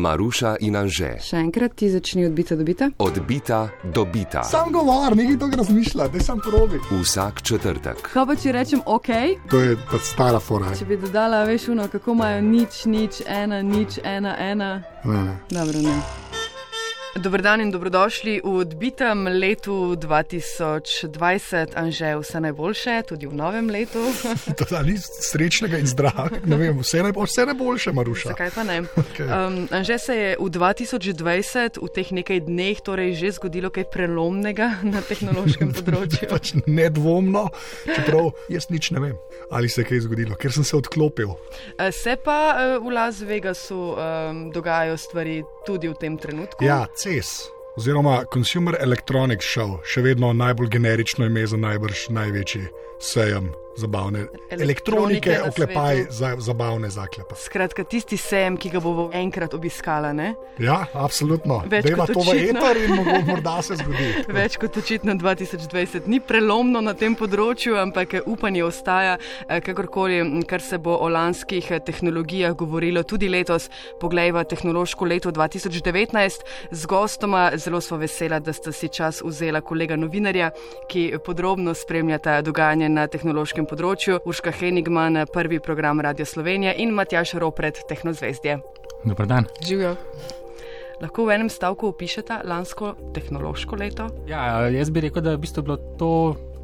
Maruša in Anže. Še enkrat ti začni odbita dobita. Odbita dobita. Sam govor, nekaj tega razmišlja, da sem probi. Vsak četrtek. Kaj pa če rečem ok? To je pač stara fora. Če bi dodala, veš, uno, kako imajo nič, nič, ena, nič, ena, ena. Ne, ne. Dobro, ne. Dober dan in dobrodošli v odbitem letu 2020, Anže, vse najboljše, tudi v novem letu. To da ni srečnega in zdravega. Ne vem, vse, najbo, vse najboljše, Maruša. Zakaj pa ne? Okay. Um, Anže se je v 2020, v teh nekaj dneh, torej že zgodilo kaj prelomnega na tehnološkem področju. Pač nedvomno, čeprav jaz nič ne vem, ali se je kaj zgodilo, ker sem se odklopil. Uh, Se pa uh, v Las Vegasu um, dogajajo stvari tudi v tem trenutku. Ja, CES. Oziroma Consumer Electronics Show, še vedno najbolj generično ime za najbrž največji sejem zabavne Elektronike elektronike, oklepaj za zabavne zaklepe. Skratka, tisti sejem, ki ga bomo enkrat obiskala, ne? Ja, absolutno. Kot to v eter in morda se zgodi. Več kot očitno 2020 ni prelomno na tem področju, ampak eh, upanje ostaja, eh, kakorkoli, kar se bo o lanskih eh, tehnologijah govorilo tudi letos. Poglejva tehnološko leto 2019 z gostoma. Zelo smo vesela, da sta si čas vzela kolega novinarja, ki podrobno spremljata dogajanje na tehnološkem področju. Urška Henigman, prvi program Radio Slovenija in Matjaš Ropret, Tehnozvezdje. Dobar dan. Živijo. Lahko v enem stavku opišete lansko tehnološko leto? Ja, jaz bi rekel, da je v bistvu bilo to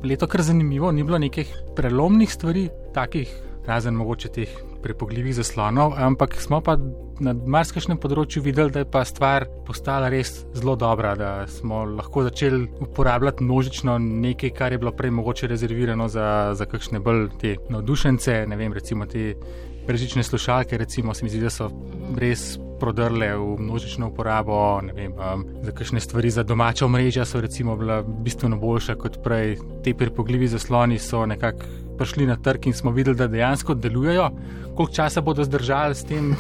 leto kar zanimivo, ni bilo nekih prelomnih stvari, takih, razen mogoče teh prepogljivih zaslonov, ampak smo pa na marsikšnem področju videli, da je pa stvar postala res zelo dobra, da smo lahko začeli uporabljati množično nekaj, kar je bilo prej mogoče rezervirano za, za kakšne bolj te navdušence, ne vem, recimo te brežične slušalke, recimo, se mi zdi, da so res prodrle v množično uporabo, vem, um, za kakšne stvari za domača omrežja so recimo bila bistveno boljša kot prej. Te prepogljivi zasloni so nekako prišli na trg in smo videli, da dejansko delujejo. Koliko časa bodo zdržali s tem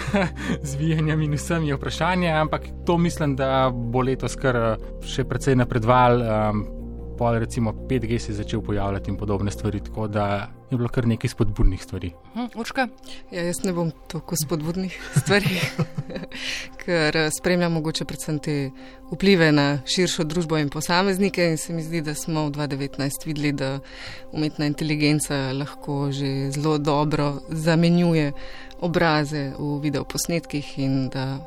zvijanjem in vsem je vprašanje, ampak to mislim, da bo letos kar uh, še precej napredoval. Um, Pol recimo 5G se je začel pojavljati in podobne stvari, tako da je bilo kar nekaj spodbudnih stvari. Hm, Urška? Ja, jaz ne bom toliko spodbudnih stvari, ker eh, spremljam mogoče predvsem te vplive na širšo družbo in posameznike. In se mi zdi, da smo v 2019 videli, da umetna inteligenca lahko že zelo dobro zamenjuje obraze v videoposnetkih in da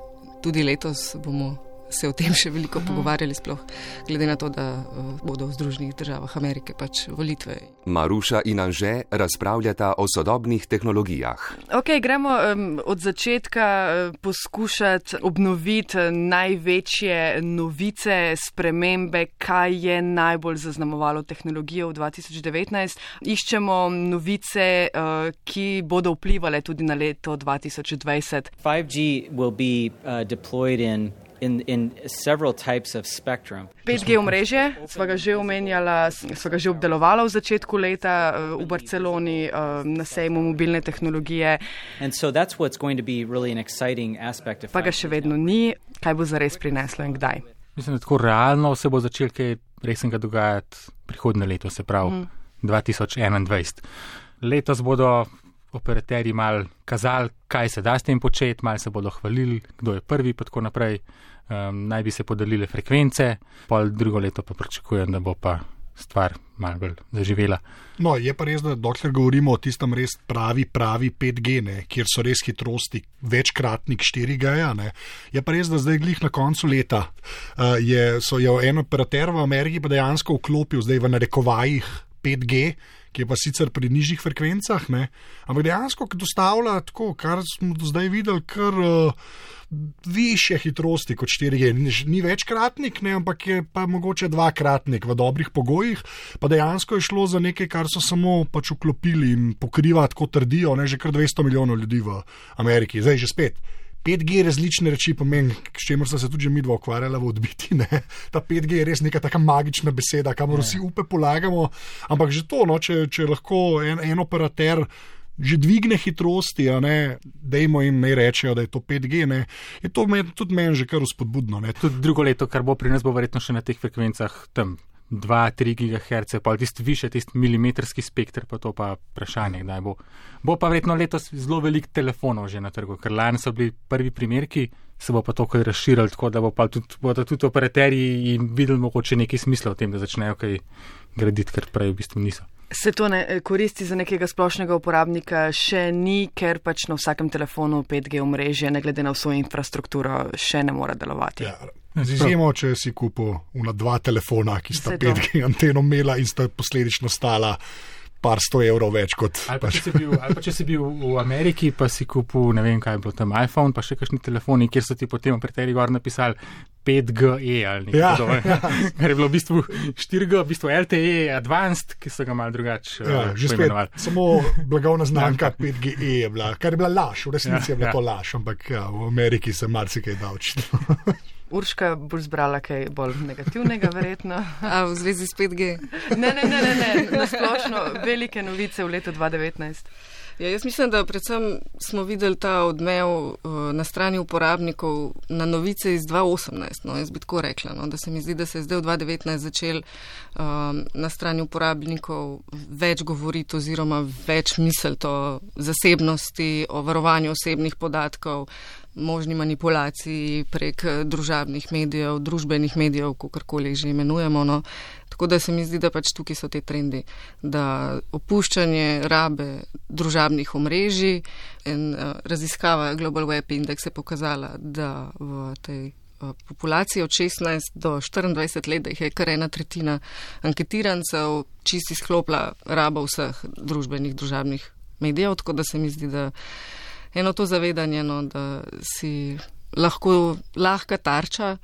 tudi letos bomo se o tem še veliko pogovarjali, sploh glede na to, da eh, bodo v Združenih državah Amerike pač volitve. Maruša in Anže razpravljata o sodobnih tehnologijah. Ok, gremo um, od začetka uh, poskušati obnoviti eh, največje novice, spremembe, kaj je najbolj zaznamovalo tehnologijo v 2019. Iščemo novice, uh, ki bodo vplivali tudi na leto 2020. 5G will be uh, deployed in, in, in several types of spectrum. 5G omrežje, sva ga že omenjala, sva ga že obdelovala v začetku leta uh, v Barceloni uh, na sejmu mobilne tehnologije, And so that's what's going to be really an exciting aspect of pa ga 5G. še vedno ni, kaj bo zares prineslo in kdaj. Mislim, da tako realno se bo začel kaj resnega dogajati prihodne leto, se pravi mm. 2021. Letos bodo operaterji mal kazali, kaj se da s tem početi, mal se bodo hvalili, kdo je prvi, pa tako naprej. Um, naj bi se podelile frekvence, pol drugo leto pa pričakujem, da bo pa stvar mal bolj zaživela. No, je pa res, da dokler govorimo o tistem res pravi, pravi 5G, ne, kjer so res hitrosti večkratnik 4G, ne, je pa res, da zdaj glih na koncu leta uh, je, so je en operater v Ameriki pa dejansko vklopil zdaj v narekovajih 5G. Ki je pa sicer pri nižjih frekvencah, ne, ampak dejansko dostavlja tako, kar smo do zdaj videli, kar uh, više hitrosti kot 4G. Ni, ni večkratnik, ne, ampak je pa mogoče dvakratnik v dobrih pogojih. Pa dejansko je šlo za nekaj, kar so samo pač vklopili in pokriva, tako trdijo, ne, že kar 200 milijonov ljudi v Ameriki, zdaj že spet. 5G različne reči pomeni, s čimer smo se tudi mi dva ukvarjali v odbiti. Ne? Ta 5G je res neka taka magična beseda, kamor vsi upe polagamo. Ampak že to, no, če, če lahko en, en operater že dvigne hitrosti, ne, dejmo jim naj rečejo, da je to 5G, ne, je to men, tudi meni že kar vzpodbudno. Ne. Tudi drugo leto, kar bo pri nas, bo verjetno še na teh frekvencah tam 2-3 GHz, pa tisti više, tisti milimetrski spektr, pa to pa vprašanje, kdaj bo. Bo pa verjetno letos zelo veliko telefonov že na trgu, ker lani so bili prvi primerki, se bo pa to kaj razširilo, tako da bo pa tudi, bodo tudi operaterji in videli mogoče neki smisla v tem, da začnejo kaj graditi, ker prej v bistvu niso. Se to ne koristi za nekega splošnega uporabnika, še ni, ker pač na vsakem telefonu 5G omrežje, ne glede na vso infrastrukturo, še ne more delovati. Ja, z izjemo, če si kupil una dva telefona, ki sta to. 5G anteno imela in sta posledično stala par sto evrov več kot. Ali pa, če si bil, ali pa če si bil v Ameriki, pa si kupil, ne vem, kaj je bilo tam iPhone, pa še kakšni telefoni, kjer so ti potem operaterji gor napisali 5GE ali nekaj Ja, podobnega. Kar je bilo v bistvu 4G, v bistvu LTE Advanced, ki so ga mal drugače Ja, že spet, poimenovali. samo blagovna znamka 5GE je bila, kar je bila laž, v resnici Ja, je bila ja. to laž, ampak ja, v Ameriki se marsikaj davči. Urška bo zbrala kaj bolj negativnega, verjetno. A v zvezi s 5G. Ne, ne, ne, ne, ne. splošno velike novice v letu 2019. Ja, jaz mislim, da predvsem smo videli ta odmev uh, na strani uporabnikov na novice iz 2018. No, jaz bi tako rekla, no, da se mi zdi, da se je zdaj v 2019 začel um, na strani uporabnikov več govoriti oziroma več misliti o zasebnosti, o varovanju osebnih podatkov, možni manipulaciji prek eh, družabnih medijev, družbenih medijev, kakorkoli že imenujemo. No. Tako da se mi zdi, da pač tukaj so te trendi, da opuščanje rabe družabnih omrežij in uh, raziskava Global Web Index je pokazala, da v tej uh, populaciji od 16 do 24 let, da jih je kar ena tretjina anketirancev, čisti sklopla raba vseh družbenih družabnih medijev, tako da se mi zdi, da eno to zavedanje, no, da si lahko lahka tarča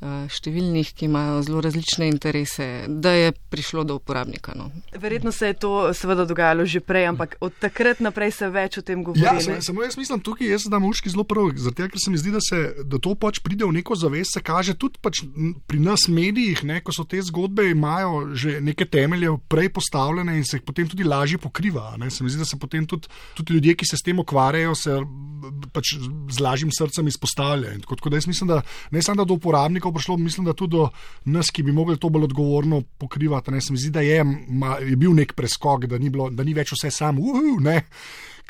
številnih, ki imajo zelo različne interese, da je prišlo do uporabnika. No. Verjetno se je to seveda dogajalo že prej, ampak od takrat naprej se več o tem govori. Ja, ne? samo, jaz mislim tukaj, jaz da muški zelo prav, zato ker se mi zdi, da, se, da to pač pride v neko zavest, se kaže tudi pač pri nas medijih, ne, ko so te zgodbe imajo že neke temelje prej postavljene in se jih potem tudi lažje pokriva. Ne. Se mi zdi, da se potem tudi, tudi ljudje, ki se s tem ukvarjajo, se pač z lažjim srcem izpostavljajo. In Tako, tako da jaz mislim, da ne samo da do uporabnikov prišlo, mislim, da tudi do nas, ki bi mogli to bolj odgovorno pokrivati. Ne. Se mi zdi, da je, ma, je bil nek preskok, da ni, bilo, da ni več vse samo, uh, ne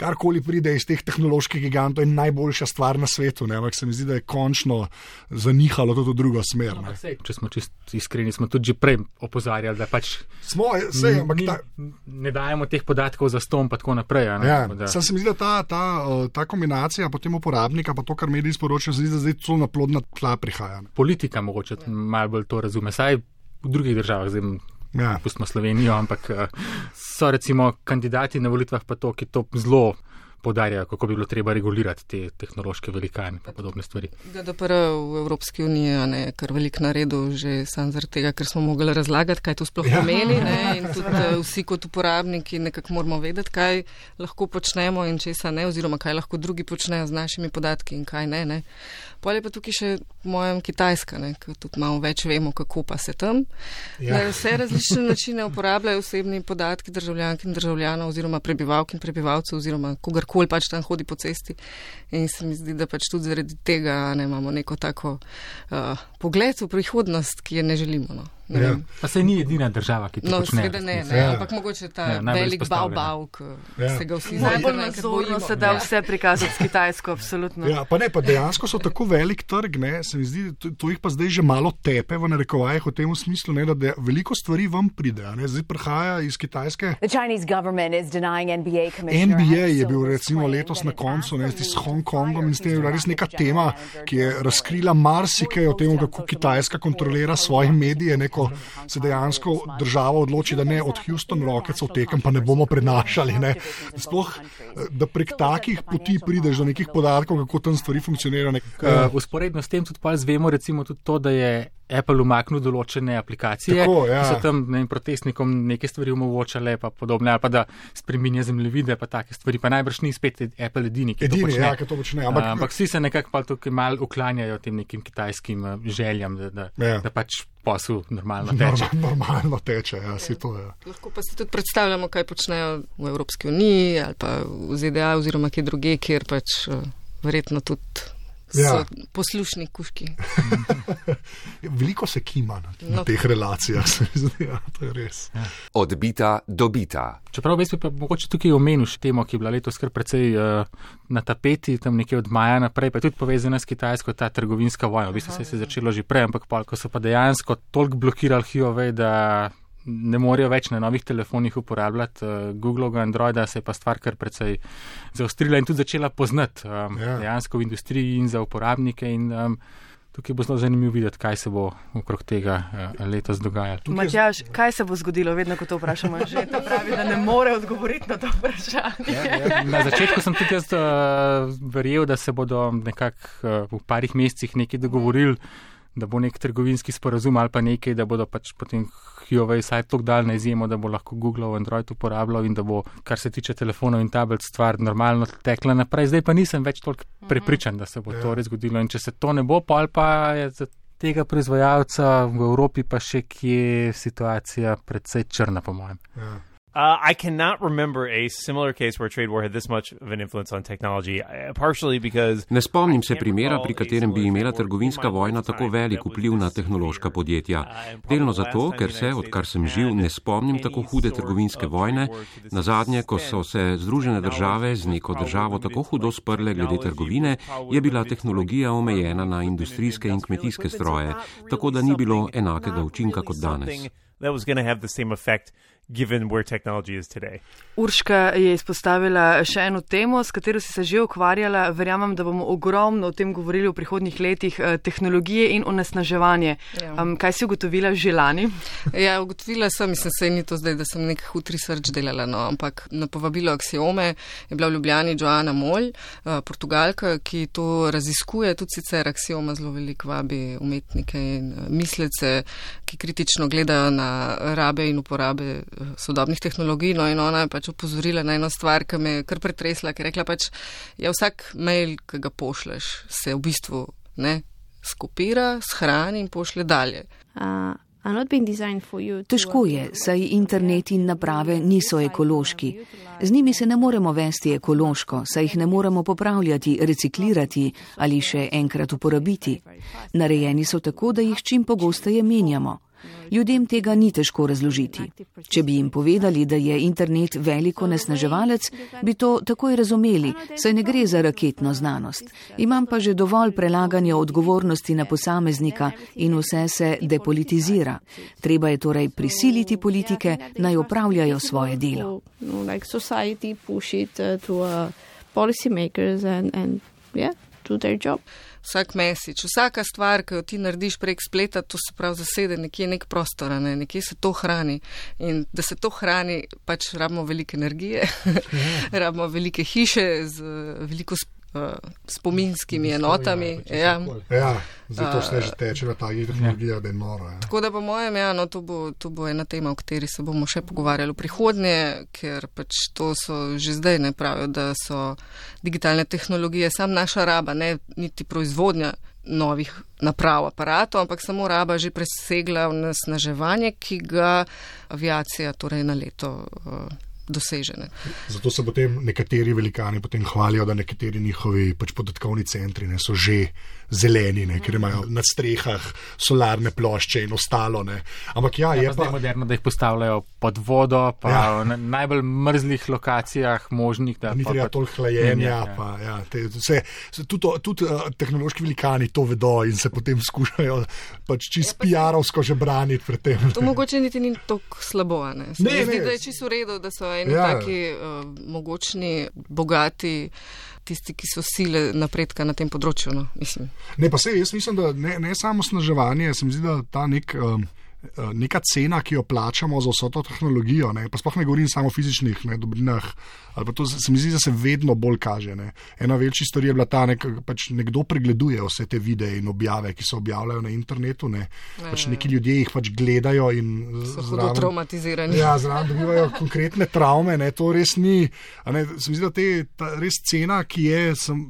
karkoli pride iz teh tehnoloških gigantov, je najboljša stvar na svetu. Ne? Ampak se mi zdi, da je končno zanihalo tudi v drugo smer. Ampak sej, Če smo čist iskreni, smo tudi že prej opozarjali, da pač Smo, vse, ampak ni, ta, ne dajemo teh podatkov za ston, pa tako naprej. a ne, Ja, da- sam se mi zdi, da ta, ta, ta kombinacija potem uporabnika, pa to, kar mediji sporočajo, se zdi, da zdaj celo na plodna tla prihaja. ne. Politika mogoče malo bolj to razume, saj v drugih državah, zdaj Ja. pustimo Slovenijo, ampak eh, so recimo kandidati na volitvah pa to, ki to zelo podarjajo, kako bi bilo treba regulirati te tehnološke velikane in podobne stvari. GDPR v Evropski uniji a ne, je kar velik naredil, že sam zaradi tega, ker smo mogli razlagati, kaj to sploh Ja. pomeni. Ne, in tudi eh, vsi kot uporabniki nekako moramo vedeti, kaj lahko počnemo in česa ne, oziroma kaj lahko drugi počnejo z našimi podatki in kaj ne. ne. Pol je pa tukaj še po mojem Kitajska, ne, ker tudi malo več vemo, kako pa se tam. Ja. Na vse različne načine uporabljajo osebni podatki državljank in državljanov oziroma prebivalk in prebivalcev oziroma kogarkoli pač tam hodi po cesti. In se mi zdi, da pač tudi zaradi tega ne imamo neko tako uh, pogled v prihodnost, ki je ne želimo. No. Ne Ja. Pa se ni edina država, ki to No, počne. seveda ne, ne, Ja. ampak mogoče ta Ja, najbolj velik bav-bav, ki Ja. se ga vsi Najbolj zavedamo, enkrat nazorno se da Ja. vse prikazati s Kitajsko, absolutno. Ja, pa ne, pa dejansko so tako velik trg, ne, se mi zdi, to, to jih pa zdaj že malo tepe v narekovajih v tem smislu, ne, da de, veliko stvari vam pride. a Ne, zdaj prihaja iz Kitajske. The Chinese government is denying NBA commissioner. NBA Hans je bil recimo letos na koncu ne, s absolute Hong Kongom in s tem je bila res neka tema, ki je razkrila marsikaj o tem, kako Kitajska kontrolira svoje medije, neko se dejansko država odloči, da ne od Houston Rocketsov tekem pa ne bomo prenašali. Ne. Sploh, eh, da prek takih poti prideš do nekih podatkov, kako tam stvari funkcionirajo. Uh, usporedno s tem tudi pa zvemo recimo tudi to, da je Apple umaknil določene aplikacije, Tako, ja. ki so tam ne, protestnikom neke stvari omogočale, pa podobne, ali pa da spreminja zemljevide, pa take stvari, pa najbrž ni spet Apple edini, ki Edini, to počne. ja, ki to počne. Ampak, Ampak, ampak vsi se nekako pa tukaj mal uklanjajo tem nekim kitajskim eh, željam, da, da, Ja. da pač posel normalno teče. Normal, normalno teče, ja, si to je. Lahko pa si tudi predstavljamo, kaj počnejo v Evropski uniji ali pa v ZDA oziroma kje druge, kjer pač eh, verjetno tudi Ja. Poslušni kuški. Veliko se kima na, na no. teh relacijah, se mi zdi, ja, to je res. Ja. Odbita, dobita. Čeprav bi pa mogoče tukaj omenil še temo, ki je bila letos kar precej uh, na tapeti, tam nekje od maja naprej, pa tudi povezana s Kitajsko, ta trgovinska vojna. V bistvu se je začelo že prej, ampak pa, ko so pa dejansko toliko blokirali Huawei, da ne morejo več na novih telefonih uporabljati uh, Google, Androida, se je pa stvar kar precej zaostrila in tudi začela poznati um, ja. dejansko v industriji in za uporabnike. In, um, tukaj bo zelo zanimivo videti, kaj se bo okrog tega uh, letos dogajalo. Matjaž, kaj se bo zgodilo, vedno ko to vprašamo, že to pravi, da ne more odgovoriti na to vprašanje. Ja, ja. Na začetku sem tudi jaz uh, verjel, da se bodo nekako uh, v parih mesecih nekaj dogovorili da bo nek trgovinski sporazum ali pa nekaj, da bodo pač potem Huawei vsaj tako dal na izjemo, da bo lahko Google v Android uporabljal in da bo, kar se tiče telefonov in tablic, stvar normalno tekla naprej. Zdaj pa nisem več toliko mhm. prepričan, da se bo ja. to res zgodilo in če se to ne bo, pa ali pa je za tega proizvajalca v Evropi pa še kje situacija predvsej črna, po mojem. Ja. Uh, I cannot remember a similar case where trade war had this much of an influence on technology, uh, partially because. Ne spomnim se primera, pri katerem bi imela trgovinska vojna tako velik vpliv na tehnološka podjetja. Uh, Delno zato, ker se, odkar sem živ, ne spomnim tako hude trgovinske vojne. Na zadnje, ko so se Združene države z neko državo tako hudo sprle glede trgovine, je bila tehnologija omejena na industrijske in kmetijske stroje, tako da ni bilo enakega učinka kot danes given where technology is today. Urška je izpostavila še eno temo, s katero si se že ukvarjala. Verjamem, da bomo ogromno o tem govorili v prihodnjih letih, eh, tehnologije in onesnaževanje. Ja. Um, kaj si ugotovila že lani? Ja, ugotovila sem, mislim, se ni to zdaj, da sem nek hud research delala, no, ampak na povabilo Axiome je bila v Ljubljani Joana Molj, uh, portugalka, ki to raziskuje, tudi sicer Axioma zelo veliko vabi umetnike in uh, mislece, ki kritično gledajo na rabe in uporabe sodobnih tehnologij. No, in ona je pač upozorila na eno stvar, ki me je kar pretresla, ker je rekla pač, ja, vsak mail, ki ga pošleš, se v bistvu ne skopira, shrani in pošle dalje. Uh. Težko je, saj internet in naprave niso ekološki. Z njimi se ne moremo vesti ekološko, saj jih ne moremo popravljati, reciklirati ali še enkrat uporabiti. Narejeni so tako, da jih čim pogosteje menjamo. Ljudem tega ni težko razložiti. Če bi jim povedali, da je internet veliko nesnaževalec, bi to takoj razumeli, saj ne gre za raketno znanost. Imam pa že dovolj prelaganja odgovornosti na posameznika in vse se depolitizira. Treba je torej prisiliti politike, naj opravljajo svoje delo. Vsak mesič, vsaka stvar, ki jo ti narediš prek spleta, to se pravi zasede nekje nek prostor, ne? nekje se to hrani. In da se to hrani, pač rabimo veliko energije, rabimo velike hiše z veliko uh, spominskimi enotami. Ja, ja zato se že teče na takih tehnologijah, da je noro. Ja. Tako da po mojem, ja, no, to, bo, to bo ena tema, o kateri se bomo še pogovarjali v prihodnje, ker pač to so že zdaj ne pravijo, da so digitalne tehnologije sam naša raba, ne niti proizvodnja novih naprav, aparatov, ampak samo raba že presegla v nasnaževanje, ki ga aviacija torej na leto. Uh, dosežene. Zato se potem nekateri velikani potem hvalijo, da nekateri njihovi pač podatkovni centri ne, so že zeleni, ne, ker imajo na strehah solarne plošče in ostalo. Ne. Ampak ja, ja je pa. Moderno, da jih postavljajo pod vodo, pa ja. na najbolj mrzlih lokacijah možnih. Ni treba pa, toliko hlajenja. Ja. Pa, ja, te, vse, tudi tudi uh, tehnološki velikani to vedo in se potem skušajo pač čist ja, PR-ovsko že braniti pred tem. To mogoče niti ni tako slabo. Ne, ne, ne, zdi, da je čisto v redu, da so eni ja. taki uh, mogočni, bogati tisti, ki so sile napredka na tem področju. No, ne, pa se jaz mislim, da ne, ne samo snaževanje, se mi zdi, da ta nek. Um, Neka cena, ki jo plačamo za vso to tehnologijo, ne, pa sploh ne govorim samo o fizičnih ne, dobrinah, ali pa to se mi zdi, da se vedno bolj kaže. Ne. Ena večja stvar je bila ta, nek, pač nekdo pregleduje vse te videe in objave, ki se objavljajo na internetu. Ne. Ne, pač neki ljudje jih pač gledajo in so zelo traumatizirani. Ja, zraven dobivajo konkretne travme. Ne. To res ni. Ne, se mi zdi, da te, ta res cena, ki je sem,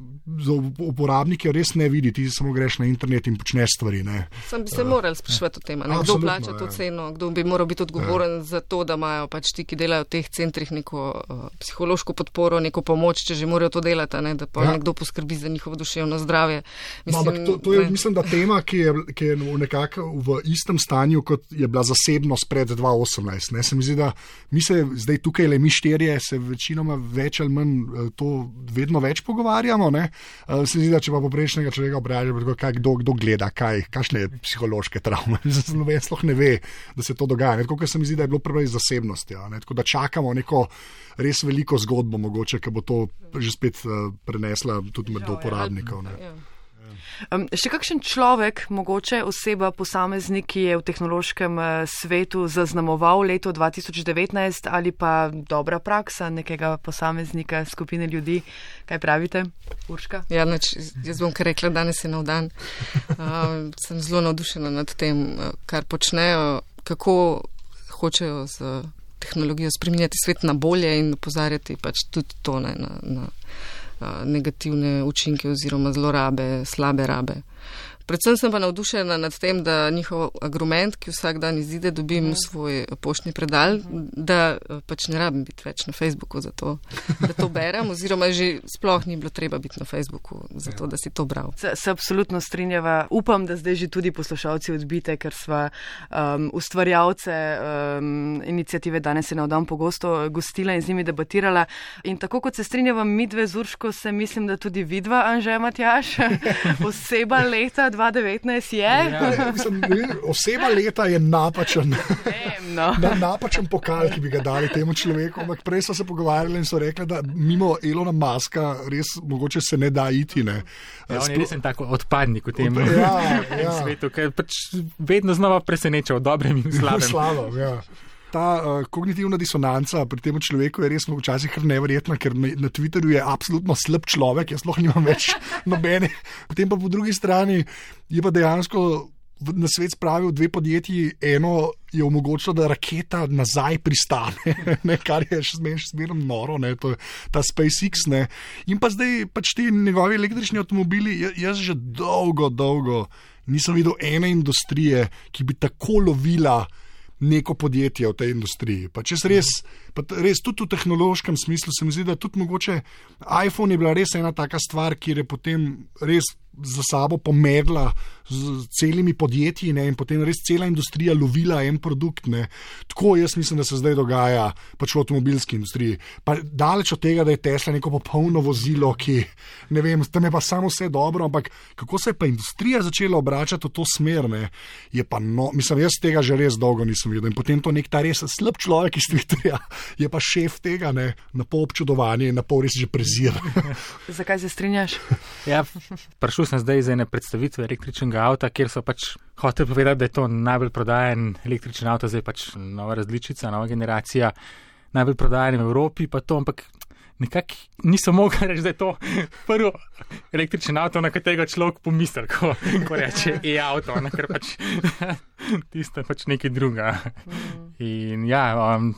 za uporabnike, res ne vidi. Ti samo greš na internet in počneš stvari. Ne. Sem bi se uh, morali sprašovati o tem, kdo plača to ja. ceno, kdo bi moral biti odgovoren ja. za to, da imajo pač ti, ki delajo v teh centrih, neko uh, psihološko podporo, neko pomoč, če že morajo to delati, ne, da pa ja. nekdo poskrbi za njihovo duševno zdravje. Mislim, no, to, to je, mislim, da tema, ki je, ki je nekako v istem stanju, kot je bila zasebnost pred 2018. Ne. Se mi zdi, da mi se zdaj tukaj le mi štirje, se večinoma več ali manj eh, to vedno več pogovarjamo. Ne. Se mi zdi, da če pa poprejšnjega človeka obražamo, kdo, kdo gleda, kaj, kakšne psihološke travme. Noben sploh ne ve, da se to dogaja. Tako se mi zdi, da je bilo prvo iz zasebnosti. Ja, tako da čakamo neko res veliko zgodbo, mogoče, ki bo to že spet uh, prenesla tudi med uporabnikov. Ja, Um, še kakšen človek, mogoče oseba, posameznik, ki je v tehnološkem uh, svetu zaznamoval leto 2019 ali pa dobra praksa nekega posameznika, skupine ljudi, kaj pravite, Urška? Ja, nač, jaz bom kar rekla, danes je nov dan. Uh, sem zelo navdušena nad tem, kar počnejo, kako hočejo z tehnologijo spremenjati svet na bolje in opozarjati pač tudi to ne, na. na negativne učinke oziroma zlorabe, slabe rabe. Predvsem sem pa navdušena nad tem, da njihov argument, ki vsak dan izide, dobim v svoj poštni predal, da pač ne rabim biti več na Facebooku za to, da to berem, oziroma že sploh ni bilo treba biti na Facebooku za to, da si to bral. Se, se absolutno strinjava. Upam, da zdaj že tudi poslušalci odbite, ker sva um, ustvarjalce um, inicijative danes je na dan pogosto gostila in z njimi debatirala. In tako kot se strinjava mi dve z Urško, se mislim, da tudi vidva, Anže Matjaš, oseba leta 2019 je. Ja, mislim, oseba leta je napačen. No. Na, napačen pokal, ki bi ga dali temu človeku. Ampak prej so se pogovarjali in so rekli, da mimo Elona Maska res mogoče se ne da iti. Ne. Ja, on je res tako odpadnik v tem ja, ja. svetu, ker pač vedno znova preseneča v dobrem in slabem. Slavo, ja ta uh, kognitivna disonanca pri tem človeku je res včasih nevrjetna, ker na Twitterju je absolutno slab človek, jaz sploh nimam več nobene. Potem pa po drugi strani je pa dejansko. Na svet spravil dve podjetji, eno je omogočilo, da raketa nazaj pristane, ne, kar je še zmerno noro, ne, to ta SpaceX. Ne. In pa zdaj pač ti njegovi električni avtomobili, jaz že dolgo, dolgo nisem videl ene industrije, ki bi tako lovila neko podjetje v tej industriji. Pa če res, pa res tudi v tehnološkem smislu se mi zdi, da tudi mogoče iPhone je bila res ena taka stvar, kjer je potem res za sabo pomedla z celimi podjetji ne, in potem res cela industrija lovila en produkt. Ne. Tako jaz mislim, da se zdaj dogaja pač v avtomobilski industriji. Pa daleč od tega, da je Tesla neko popolno vozilo, ki ne vem, tam je pa samo vse dobro, ampak kako se je pa industrija začela obračati v to smer, ne, je pa no, mislim, jaz tega že res dolgo nisem videl. In potem to nek ta res slab človek iz Twitterja je pa šef tega, ne, na pol občudovanje in na pol res že prezir. Zakaj se strinjaš? ja, prišel sem zdaj iz ene predstavitve električnega avta, kjer so pač hoteli povedati, da je to najbolj prodajen električen avto, zdaj pač nova različica, nova generacija, najbolj prodajen v Evropi, pa to, ampak nekako niso mogli reči, da je to prvo električen avto, na katerega človek pomisli, ko, ko reče e-auto, ker pač tisto je pač nekaj druga. In ja, um,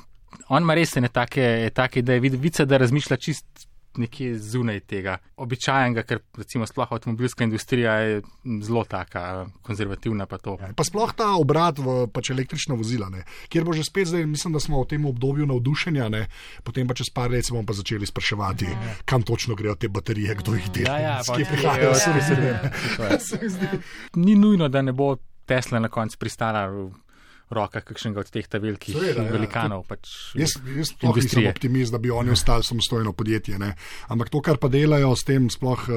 on ima res ne take, take da je vidice, da razmišlja čist nekje zunaj tega običajnega, ker recimo sploh avtomobilska industrija je zelo taka konzervativna. Pa, ja, pa sploh ta obrat v pač električna vozila, ne, kjer bo že spet zdaj, mislim, da smo v tem obdobju navdušenja, ne, potem pa čez par let bomo pa začeli spraševati, ja. kam točno grejo te baterije, kdo jih dela. Ja, ja, prihajajo, se res. Ni nujno, da ne bo Tesla na koncu pristala v rokah kakšnega od teh velikih Seveda, ja. velikanov. Ja, pač jaz jaz nisem optimist, da bi oni ostali samostojno podjetje. Ne. Ampak to, kar pa delajo s tem, sploh.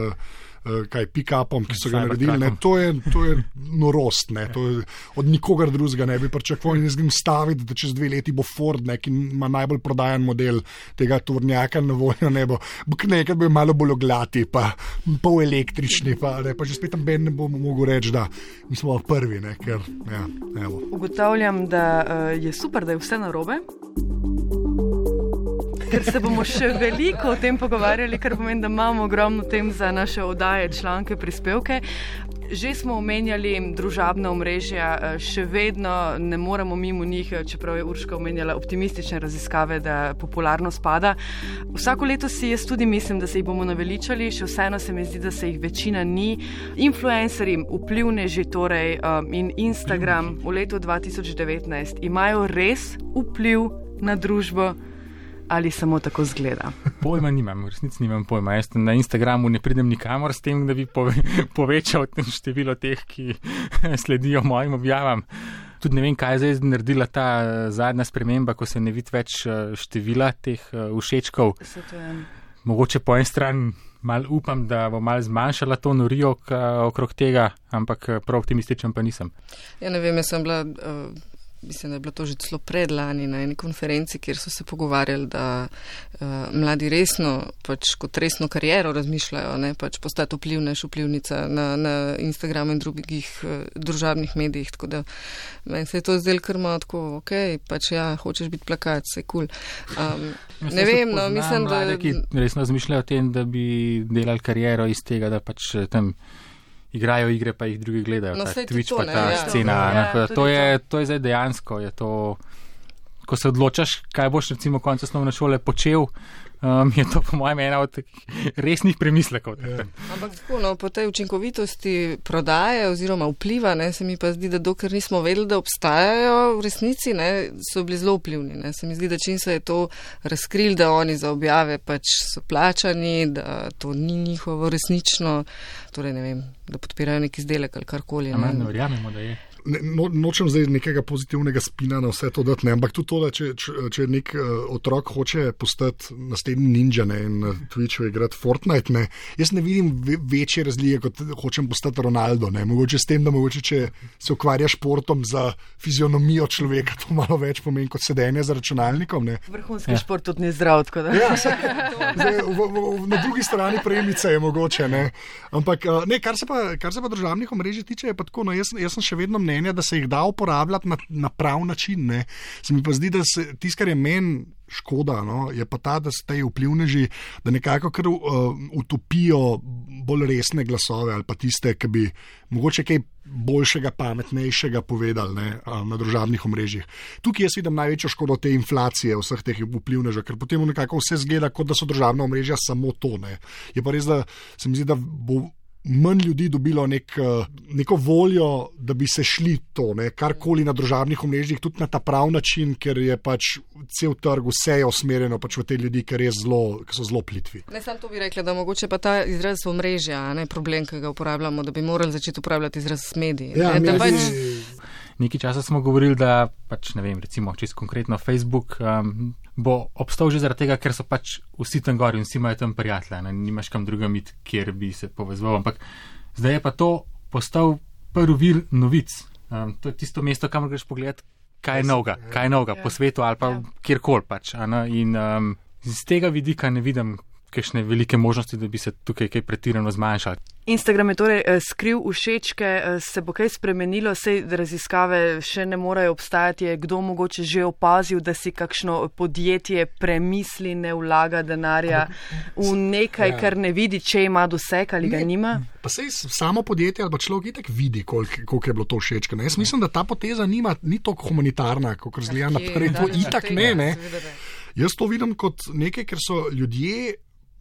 Eh, kaj pick-upom, ki so ga naredili. Ne, to, je, to je norost, ne, to je, od nikogar drugega ne bi pričakoval. In jaz grem staviti, da čez dve leti bo Ford, ne, ki ima najbolj prodajen model tega tovornjaka na voljo, ne bo. Nekaj bi malo bolj oglati, pa pol električni, pa, ne, pa že spet tam ben ne bomo mogli reči, da mi smo prvi. Ne, ker, ja, Ugotavljam, da uh, je super, da je vse narobe. Ker se bomo še veliko o tem pogovarjali, kar pomeni, da imamo ogromno tem za naše oddaje, članke, prispevke. Že smo omenjali družabna omrežja, eh, še vedno ne moremo mimo njih, eh, čeprav je Urška omenjala optimistične raziskave, da popularno spada. Vsako leto si jaz tudi mislim, da se jih bomo naveličali, še vseeno se mi zdi, da se jih večina ni. Influencerji, vplivneži torej um, in Instagram v letu 2019 imajo res vpliv na družbo ali samo tako zgleda? Pojma nimam, v resnici nimam pojma. Jaz na Instagramu ne pridem nikamor s tem, da bi pove, povečal število teh, ki sledijo mojim objavam. Tudi ne vem, kaj je zdaj naredila ta eh, zadnja sprememba, ko se ne vidi več eh, števila teh eh, všečkov. Mogoče po eni strani mal upam, da bo mal zmanjšala to norijo okrog tega, ampak prav optimističen pa nisem. Ja, ne vem, jaz sem bila. Uh mislim, da je bilo to že celo predlani na eni konferenci, kjer so se pogovarjali, da uh, mladi resno, pač kot resno kariero razmišljajo, ne pač postati vplivnež, vplivnica na, na Instagramu in drugih uh, družabnih medijih. Tako da meni se je to zdelo kar malo tako, ok, pač ja, hočeš biti plakat, se kul. Cool. Um, ne vem, no, mislim, mlade, da. Ki resno razmišljajo o tem, da bi delali kariero iz tega, da pač eh, tam igrajo igre, pa jih drugi gledajo. No, ta Twitch to, pa ta ja. scena. Ja, ja, to, je, to je zdaj dejansko. Je to, ko se odločaš, kaj boš recimo konec osnovne šole počel, um, je to po mojem ena od resnih premislekov. Ja. Ampak tako, no, po tej učinkovitosti prodaje oziroma vpliva, ne, se mi pa zdi, da dokler nismo vedeli, da obstajajo v resnici, ne, so bili zelo vplivni. Ne. Se mi zdi, da čim se je to razkril, da oni za objave pač so plačani, da to ni njihovo resnično, torej ne vem, da podpirajo neki izdelek ali karkoli. Ne, ne verjamemo, da je ne, no, nočem zdaj nekega pozitivnega spina na vse to dati, ne, ampak tudi to, da če, če, če nek uh, otrok hoče postati naslednji ninja ne, in na Twitchu igrati Fortnite, ne, jaz ne vidim ve, večje razlike, kot hočem postati Ronaldo. Ne. Mogoče s tem, da mogoče, če se ukvarjaš športom za fizionomijo človeka, to malo več pomeni kot sedenje za računalnikom. Ne. Vrhunski ja. šport tudi ni zdrav. Ja, zdaj, v, v, v, na drugi strani premice je mogoče. Ne. Ampak uh, ne, kar, se pa, kar se pa državnih omrežij tiče, je pa tako, no, jaz, jaz sem še vedno mnenja, mnenja, da se jih da uporabljati na, na prav način. Ne. Se mi pa zdi, da se tisto, kar je meni škoda, no, je pa ta, da ste ti vplivneži, da nekako kar, uh, utopijo bolj resne glasove ali pa tiste, ki bi mogoče kaj boljšega, pametnejšega povedali ne, uh, na družabnih omrežjih. Tukaj jaz vidim največjo škodo te inflacije vseh teh vplivnežev, ker potem nekako vse zgleda, kot da so družabna omrežja samo to. Ne. Je pa res, da se mi zdi, da bo manj ljudi dobilo nek, eh, neko voljo, da bi se šli to, ne, karkoli na družabnih omrežjih, tudi na ta prav način, ker je pač cel trg vse usmerjeno pač v te ljudi, ker zelo, so zelo plitvi. Ne samo to bi rekla, da mogoče pa ta izraz omrežja, ne problem, ki ga uporabljamo, da bi morali začeti uporabljati izraz mediji. Ja, ne, mediji... Nekaj časa smo govorili, da pač ne vem, recimo, čisto konkretno Facebook um, bo obstal že zaradi tega, ker so pač vsi tam gori in vsi imajo tam prijatelje, ne nimaš kam drugam iti, kjer bi se povezoval. Ampak zdaj je pa to postal prvi vir novic. Um, to je tisto mesto, kamor greš pogledat, kaj je novega, kaj je novega po svetu ali pa kjerkoli pač. In um, z tega vidika ne vidim kakšne velike možnosti, da bi se tukaj kaj pretirano zmanjšali. Instagram je torej eh, skril všečke, eh, se bo kaj spremenilo, sej raziskave še ne morejo obstajati, je kdo mogoče že opazil, da si kakšno podjetje premisli, ne vlaga denarja v nekaj, ja. kar ne vidi, če ima doseg ali ga nima. Pa sej samo podjetje ali pa človek itek vidi, koliko je bilo to všečke. Jaz mislim, da ta poteza nima, ni tako humanitarna, kot zgleda naprej. To itak ne, ne. Jaz to vidim kot nekaj, ker so ljudje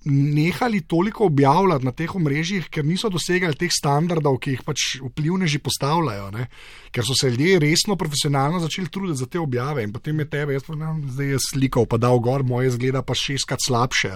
nehali toliko objavljati na teh omrežjih, ker niso dosegali teh standardov, ki jih pač vplivneži postavljajo. Ne? Ker so se ljudje resno, profesionalno začeli truditi za te objave in potem je tebe, jaz ne, zdaj je slikal, pa dal gor, moje zgleda pa šestkrat slabše.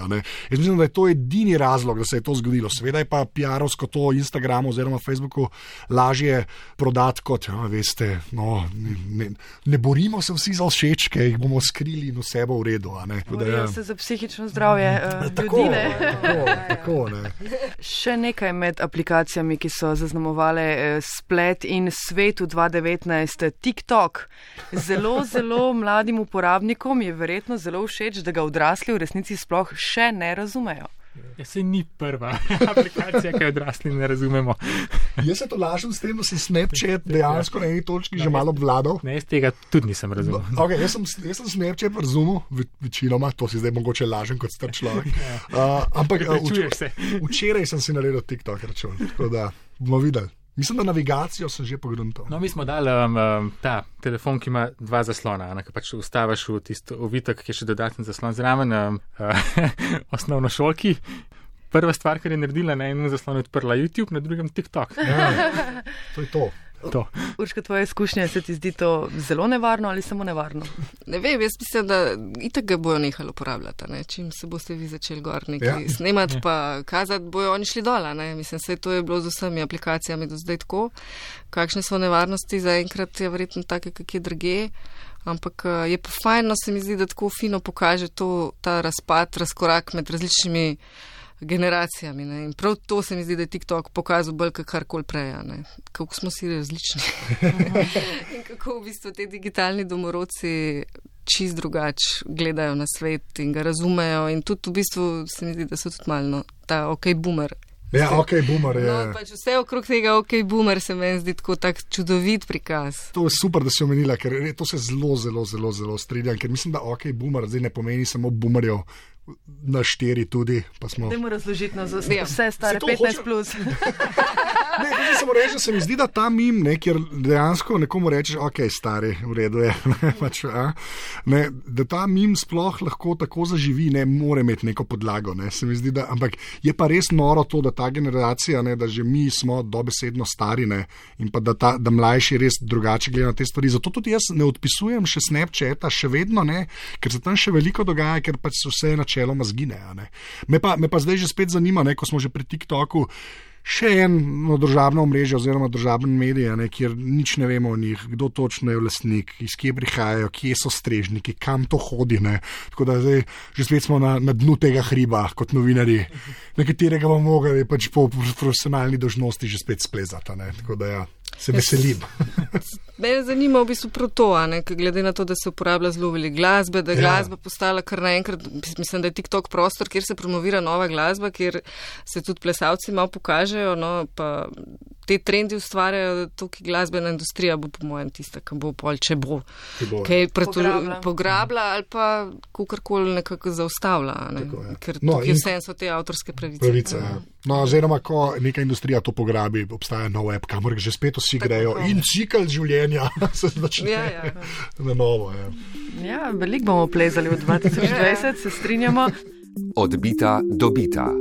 Jaz mislim, da je to edini razlog, da se je to zgodilo. Seveda je pa PR-ovsko to Instagramu oziroma Facebooku lažje prodati kot, ja, veste, no, ne, ne, ne borimo se vsi za všečke, jih bomo skrili in vse bo v redu. Borijo ja. se za psihično zdravje. Uh, tako, tako, tako, ne. Še nekaj med aplikacijami, ki so zaznamovale eh, splet in svet v 2019. TikTok. Zelo, zelo mladim uporabnikom je verjetno zelo všeč, da ga odrasli v resnici sploh še ne razumejo. Ja, se ni prva aplikacija, ki jo odrasli ne razumemo. Jaz se to lažem s tem, da sem Snapchat dejansko na eni točki že malo obvladal. Ne, iz tega tudi nisem razumel. No, okay, jaz, sem, jaz sem Snapchat razumel, večinoma, to si zdaj mogoče lažem kot star človek. Uh, ampak uh, včeraj, včeraj sem si naredil TikTok račun, tako da bomo videli. Mislim, da navigacijo sem že pogrunil. No, mi smo dali um, um, ta telefon, ki ima dva zaslona. Ki pač ustaviš v tisto ovitek, ki je še dodaten zaslon zraven, um, uh, osnovno šolki. Prva stvar, kar je naredila na enem zaslonu, je odprla YouTube, na drugem TikTok. Ja, to je to. To. Urška, tvoje izkušnje se ti zdi to zelo nevarno ali samo nevarno? Ne vem, jaz mislim, da itak ga bojo nehali uporabljati. Ne? Čim se boste vi začeli gor nekaj ja. snemati, ja. pa kazati, bojo oni šli dol. Mislim, vse to je bilo z vsemi aplikacijami do zdaj tako. Kakšne so nevarnosti, zaenkrat je verjetno take, kak je druge. Ampak je pa fajno, se mi zdi, da tako fino pokaže to, ta razpad, razkorak med različnimi generacijami. Ne? In prav to se mi zdi, da je TikTok pokazal bolj kot karkoli prej, kako smo si različni. in kako v bistvu ti digitalni domorodci čist drugače gledajo na svet in ga razumejo. In tudi v bistvu se mi zdi, da so tudi malo ta ok boomer. Ja, ok, boomer je. No, pač vse okrog tega, ok, boomer se meni zdi tako tak čudovit prikaz. To je super, da si omenila, ker to se zelo, zelo, zelo, zelo strinjam, ker mislim, da ok, boomer zdaj ne pomeni samo boomerjev, na štiri tudi. Ne moremo razložiti na ja. vse stare 15. Hoče... Plus. ne, ne, samo reči, da se mi zdi, da ta mim, ne, kjer dejansko nekomu rečeš, ok, stari, v redu je. pač, ne, da ta mim sploh lahko tako zaživi, ne more imeti neko podlago. Ne, zdi, da, ampak je pa res noro to, da ta generacija, ne, da že mi smo dobesedno stari ne, in pa da, ta, da mlajši res drugače gledajo na te stvari. Zato tudi jaz ne odpisujem še Snapchata, še vedno ne, ker se tam še veliko dogaja, ker pač vse je načelo načeloma zgine. Me pa, me pa zdaj že spet zanima, ne, ko smo že pri TikToku. Še eno državno omrežje, oziroma državne medije, ne, kjer nič ne vemo o njih, kdo točno je vlasnik, iz kje prihajajo, kje so strežniki, kam to hodi. Ne. Tako da zdaj že spet smo na, na dnu tega hriba, kot novinari, na katerega bomo mogli pač po profesionalni dožnosti že spet splezati. Tako da ja se veselim. Me zanima v bistvu prav to, glede na to, da se uporablja zelo veliko glasbe, da je ja. glasba postala kar naenkrat, mislim, da je TikTok prostor, kjer se promovira nova glasba, kjer se tudi plesalci malo pokažejo. No, te trendi ustvarjajo, tukaj glasbena industrija bo, po mojem, tista, ki bo pol, če bo, bo kaj pograbla. pograbla ali pa kakorkoli nekako zaustavlja. Ne? Tako, ja. Ker no, tukaj vse so te avtorske pravice. pravice ja. No, oziroma, ko neka industrija to pograbi, obstaja nov web, kamor že spet vsi grejo in cikl življenja se začne ja, ja. na novo. Ja, ja veliko bomo plezali v 2020, se strinjamo. Odbita, dobita.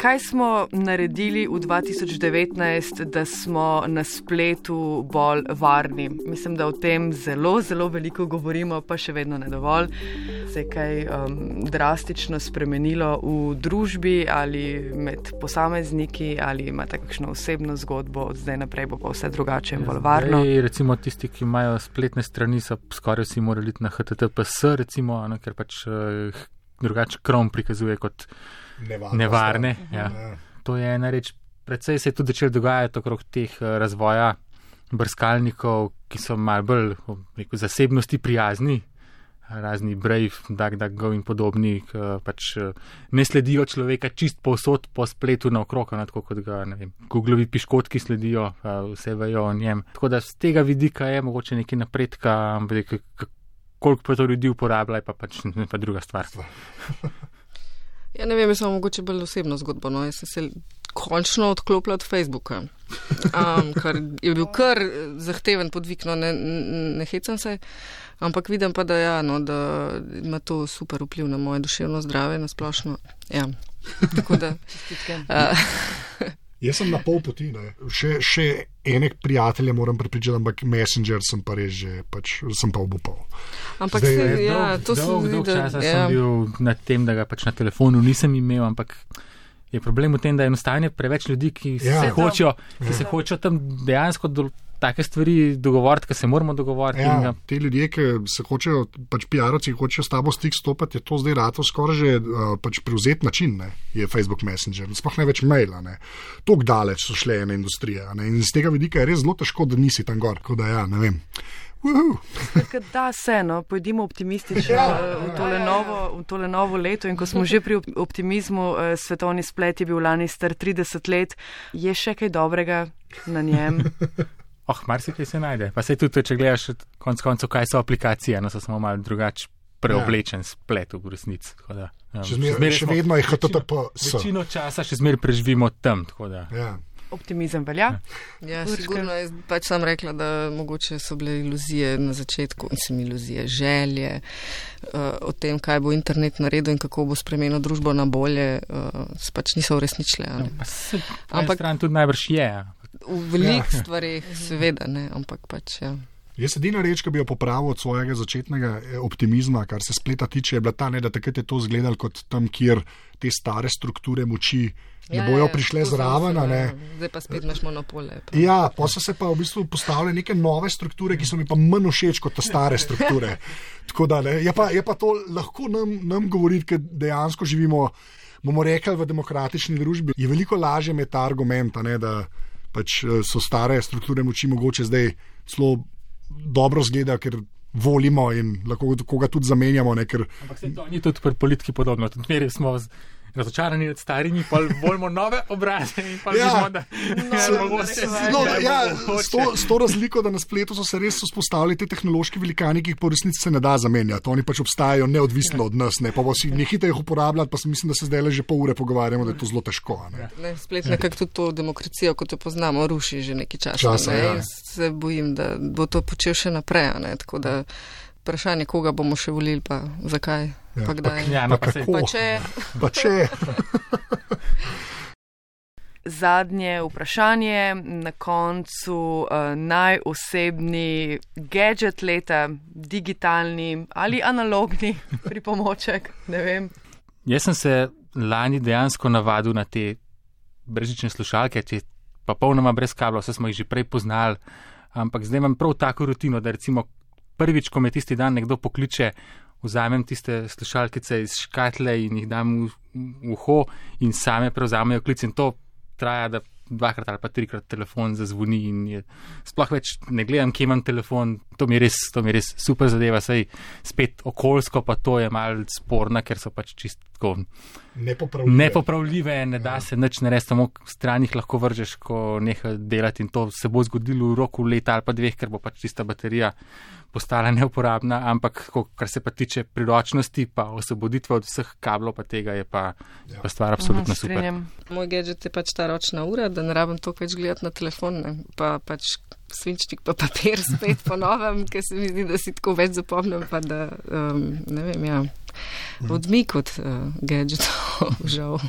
Kaj smo naredili v 2019, da smo na spletu bolj varni? Mislim, da o tem zelo, zelo veliko govorimo, pa še vedno ne dovolj. Se je kaj um, drastično spremenilo v družbi ali med posamezniki, ali imate kakšno osebno zgodbo, od zdaj naprej bo pa vse drugače in bolj varno? Zdaj, recimo tisti, ki imajo spletne strani, so skoraj vsi morali iti na HTTPS, recimo, no, ker pač uh, drugače krom prikazuje kot nevarne. nevarne ja. Ja. To je ena reč. Predvsej se je tudi začelo dogajati okrog teh eh, razvoja brskalnikov, ki so malo bolj rekel, zasebnosti prijazni, razni Brave, DuckDuckGo in podobni, ki pač eh, ne sledijo človeka čist povsod po spletu naokrog, tako kot ga Googlovi piškotki sledijo, vse vejo o njem. Tako da z tega vidika je mogoče nekaj napredka, ampak koliko pa to ljudi uporablja, je pa pač ne pa druga stvar. Ja, ne vem, jaz sem mogoče bolj osebno zgodbo. No. Jaz sem se končno odklopila od Facebooka, um, kar je bil kar zahteven podvig, no, ne, ne hecam se, ampak vidim pa, da, ja, no, da ima to super vpliv na moje duševno zdravje, na splošno. Ja. Tako da. Uh, Jaz sem na pol poti, še, še enek prijatelje moram pripričati, ampak Messenger sem pa res že, pač, sem pa obupal. Ampak Zdaj, se, ja, dolg, to dolg, dolg časa ja. sem bil na tem, da ga pač na telefonu nisem imel, ampak je problem v tem, da je enostavno preveč ljudi, ki, ja. se, hočejo, ki ja. se hočejo tam dejansko določiti take stvari dogovoriti, ki se moramo dogovoriti. Ja, in, te ljudje, ki se hočejo, pač PR-ovci, hočejo s tabo stik stopiti, je to zdaj rado skoraj že uh, pač prevzet način, ne, je Facebook Messenger, sploh ne več maila. Tok daleč so šle ene industrije ne, in z tega vidika je res zelo težko, da nisi tam gor. Da, ja, Da, se, no, pojdimo optimistično Ja. eh, v tole, novo, v tole novo leto. In ko smo že pri op- optimizmu, eh, svetovni splet je bil lani star 30 let, je še kaj dobrega na njem. Oh, marsikaj se najde. Pa se tudi, če gledaš konec koncev, kaj so aplikacije, no so samo malo drugače preoblečen splet v resnici. tako da, um, Še zmer- zmeraj še smo- vedno je večino- HTTPS. Večino časa še zmeraj preživimo tam. tako da. Ja. Optimizem velja. Ja, Urška? sigurno je pač sam rekla, da mogoče so bile iluzije na začetku, mislim, iluzije, želje uh, o tem, kaj bo internet naredil in kako bo spremenil družbo na bolje, uh, se pač niso uresničile. a ne. Pa se Ampak tudi najbrž je. Ja. v velikih Ja. stvarih, seveda, ne, ampak pač ja. Jaz edina reč, ki bi jo popravil od svojega začetnega eh, optimizma, kar se spleta tiče, je bila ta, ne, da takrat je to izgledalo kot tam, kjer te stare strukture moči ne Ja, bojo ja, prišle to sem zraven. ja. Zdaj pa spet imaš monopole. Pa. Ja, pa so se pa v bistvu postavile neke nove strukture, ki so mi pa manj všeč kot te stare strukture. Tako da ne, je, pa, je pa to lahko nam, nam govoriti, ker dejansko živimo, bomo rekli, v demokratični družbi. Je veliko lažje imeti ta argument, ne, da pač eh, so stare strukture moči mogoče zdaj celo dobro zgleda, ker volimo in lahko koga tudi zamenjamo. Ne, ker, Ampak se to ni tudi pri politiki podobno. Tudi meri smo z- razočarani nad starimi, pa volimo nove obraze in pa Ja. vidimo, da Se-. No, da je ja, s, to, s to razliko, da na spletu so se res vzpostavili ti tehnološki velikani, ki jih po resnici se ne da zamenjati. Oni pač obstajajo neodvisno od nas, ne pa vsi nehite jih uporabljati, pa se mislim, da se zdaj le že pol ure pogovarjamo, da je to zelo težko. a Ne? Ne, splet nekako tudi to demokracijo, kot jo poznamo, ruši že nekaj časa. Časa, ne, ja. Se bojim, da bo to počel še naprej. a Ne, tako da vprašanje, koga bomo še volili, pa zakaj. Ja, pa kdaj. Ja, no, Pa pa kako? Pa če, Pa če, Zadnje vprašanje na koncu, uh, najosebni gadget leta, digitalni ali analogni pripomoček, ne vem. jaz sem se lani dejansko navadil na te brezžične slušalke, te pa polnoma brez kabla, vse smo jih že prej poznali, ampak zdaj imam prav tako rutino, da recimo prvič, ko me tisti dan nekdo pokliče, vzamem tiste slušalkice iz škatle in jih dam v, uho in same prevzamejo klic in to traja, dvakrat ali pa trikrat telefon zazvoni in je, sploh več ne gledam, kje imam telefon, to mi je res, to mi je res super zadeva, saj spet okoljsko pa to je mal sporna, ker so pač čistko nepopravljivo. nepopravljive, ne da se nič narediti, samo stran jih lahko vržeš, ko neha delati in to se bo zgodilo v roku leta ali pa dveh, ker bo pač tista baterija postala neuporabna, ampak ko, kar se pa tiče priročnosti, pa osvoboditve od vseh kablov, pa tega je pa, ja. pa stvar absolutno super. Strinjam. moj gadget je pač ta ročna ura, da ne rabim to več gledati na telefon, ne, pa pač svinčnik, pa papir spet po novem, ker se mi zdi, da si tako več zapomnim, pa da um, ne vem, ja, odmik od uh, gadgetov, žal.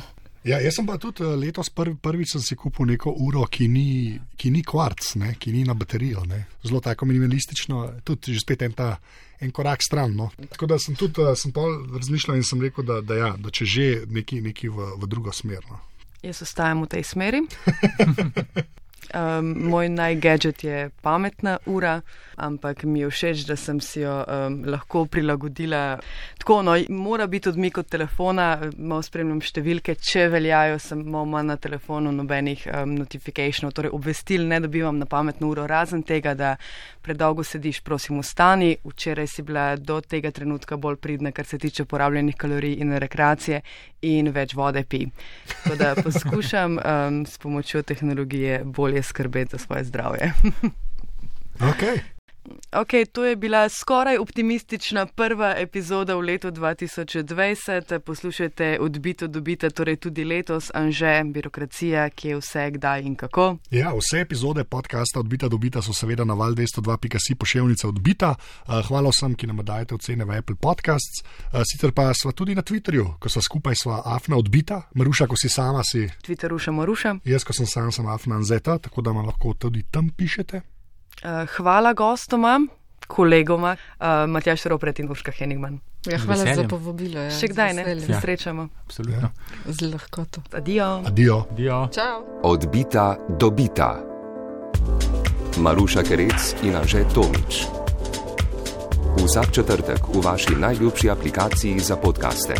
Ja, jaz sem pa tudi eh, letos prvi, prvič sem si kupil neko uro, ki ni, ki ni kvarc, ne, ki ni na baterijo. Ne. Zelo tako minimalistično, tudi že spet en, ta, en korak stran. No. Tako da sem tudi eh, sem razmišljal in sem rekel, da, da, ja, da če že neki, neki v, v drugo smer. No. Jaz ostajam v tej smeri. Um, moj najgadget je pametna ura, ampak mi je všeč, da sem si jo um, lahko prilagodila. Tako, no, mora biti odmik od telefona, malo spremljam številke, če veljajo, sem malo na telefonu, nobenih um, notifikationov, torej obvestil ne dobivam na pametno uro, razen tega, da predolgo sediš, prosim, vstani. Včeraj si bila do tega trenutka bolj pridna, kar se tiče porabljenih kalorij in rekreacije in več vode pi. Tako da poskušam um, s pomočjo tehnologije bolje skrbeti za svoje zdravje. Okay. Ok, to je bila skoraj optimistična prva epizoda v letu 2020. Poslušajte odbito dobite, torej tudi letos, anže, birokracija, kje vse, kdaj in kako. Ja, vse epizode podcasta Odbita dobita so seveda na val 202.si pošiljnica odbita. Eh, Hvala vsem, ki nam dajete ocene v Apple Podcasts. Eh, Sicer pa smo tudi na Twitterju, ko smo skupaj sva Afna odbita, Maruša, ko si sama si. Twitter rušamo, rušam. Jaz, ko sem sam, sem Afna Anzeta, tako da me lahko tudi tam pišete. Uh, hvala gostoma, kolegoma, uh, Matjaš Ropret in Urška Henigman. Ja, hvala za veseljem. povabilo. Ja, Še kdaj ne, se Ja. srečamo. Absolutno. Z lahkoto. Adijo. Adijo. Dio. Čau! Odbita dobita. Maruša Kerec in Anže Tomič. Vsak četrtek v vaši najljubši aplikaciji za podkaste.